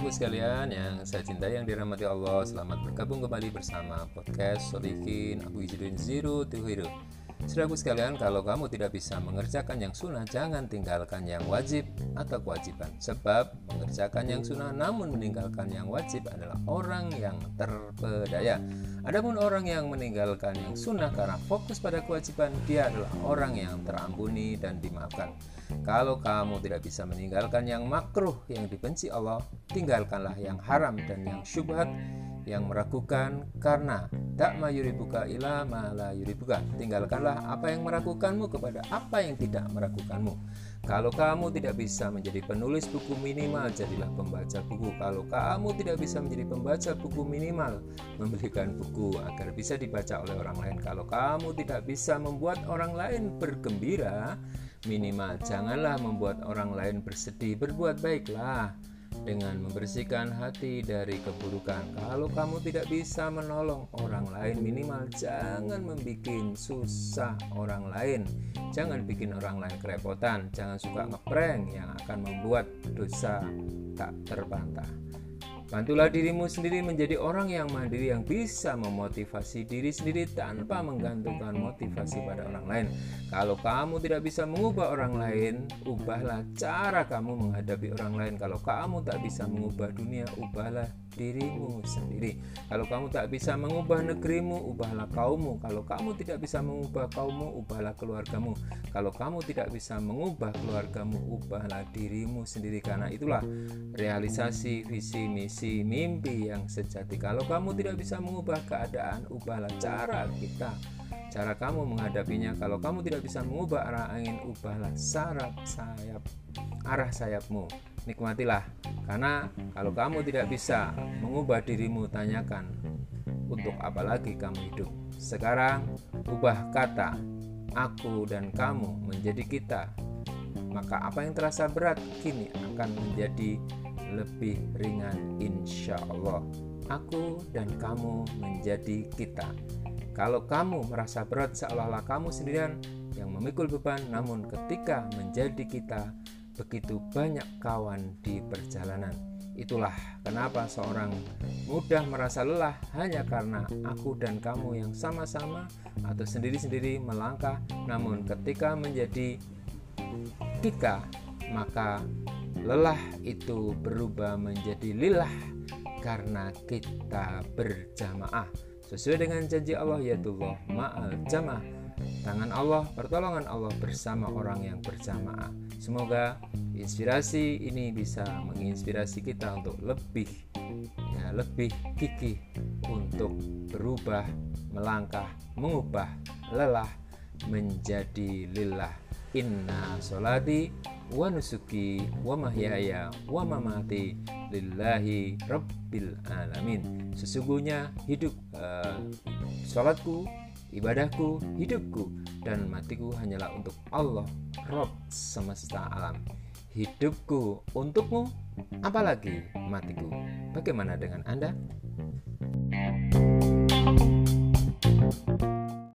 Saudaraku sekalian yang saya cintai yang dirahmati Allah Selamat bergabung kembali bersama podcast Solikin Abu Izzuddin Zero to Saudaraku sekalian kalau kamu tidak bisa mengerjakan yang sunnah Jangan tinggalkan yang wajib atau kewajiban. Sebab mengerjakan yang sunnah namun meninggalkan yang wajib adalah orang yang terpedaya. Adapun orang yang meninggalkan yang sunnah karena fokus pada kewajiban Dia adalah orang yang terampuni dan dimaafkan. Kalau kamu tidak bisa meninggalkan yang makruh yang dibenci Allah, tinggalkanlah yang haram dan yang syubhat yang meragukan karena tak mayuribuka ila mala yuribuka. Tinggalkanlah apa yang meragukanmu kepada apa yang tidak meragukanmu. Kalau kamu tidak bisa menjadi penulis buku minimal jadilah pembaca buku. Kalau kamu tidak bisa menjadi pembaca buku minimal membelikan buku agar bisa dibaca oleh orang lain. Kalau kamu tidak bisa membuat orang lain bergembira Minimal janganlah membuat orang lain bersedih, berbuat baiklah dengan membersihkan hati dari keburukan. Kalau kamu tidak bisa menolong orang lain, minimal jangan membuat susah orang lain. Jangan bikin orang lain kerepotan, jangan suka ngeprank yang akan membuat dosa tak terbantah. Bantulah dirimu sendiri menjadi orang yang mandiri yang bisa memotivasi diri sendiri tanpa menggantungkan motivasi pada orang lain. Kalau kamu tidak bisa mengubah orang lain, ubahlah cara kamu menghadapi orang lain. Kalau kamu tak bisa mengubah dunia, ubahlah dirimu sendiri. Kalau kamu tak bisa mengubah negerimu, ubahlah kaummu. Kalau kamu tidak bisa mengubah kaummu, ubahlah keluargamu. Kalau kamu tidak bisa mengubah keluargamu, ubahlah dirimu sendiri. Karena itulah realisasi visi misi mimpi yang sejati. Kalau kamu tidak bisa mengubah keadaan, ubahlah cara kita cara kamu menghadapinya kalau kamu tidak bisa mengubah arah angin ubahlah sarap sayap arah sayapmu. Nikmatilah karena kalau kamu tidak bisa mengubah dirimu tanyakan untuk apa lagi kamu hidup? Sekarang ubah kata aku dan kamu menjadi kita. Maka apa yang terasa berat kini akan menjadi lebih ringan insya Allah. Aku dan kamu menjadi kita kalau kamu merasa berat seolah-olah kamu sendirian yang memikul beban, namun ketika menjadi kita, begitu banyak kawan di perjalanan. Itulah kenapa seorang mudah merasa lelah hanya karena aku dan kamu yang sama-sama atau sendiri-sendiri melangkah, namun ketika menjadi kita, maka lelah itu berubah menjadi lilah karena kita berjamaah sesuai dengan janji Allah yaitu Allah ma'al jamaah tangan Allah pertolongan Allah bersama orang yang berjamaah. Semoga inspirasi ini bisa menginspirasi kita untuk lebih ya lebih gigih untuk berubah melangkah mengubah lelah menjadi lillah inna solati wa nusuki wa mahyaya wa mamati lillahi rabbil alamin. Sesungguhnya hidup uh, salatku ibadahku hidupku dan matiku hanyalah untuk Allah Rob semesta alam. Hidupku untukmu apalagi matiku. Bagaimana dengan anda? thank you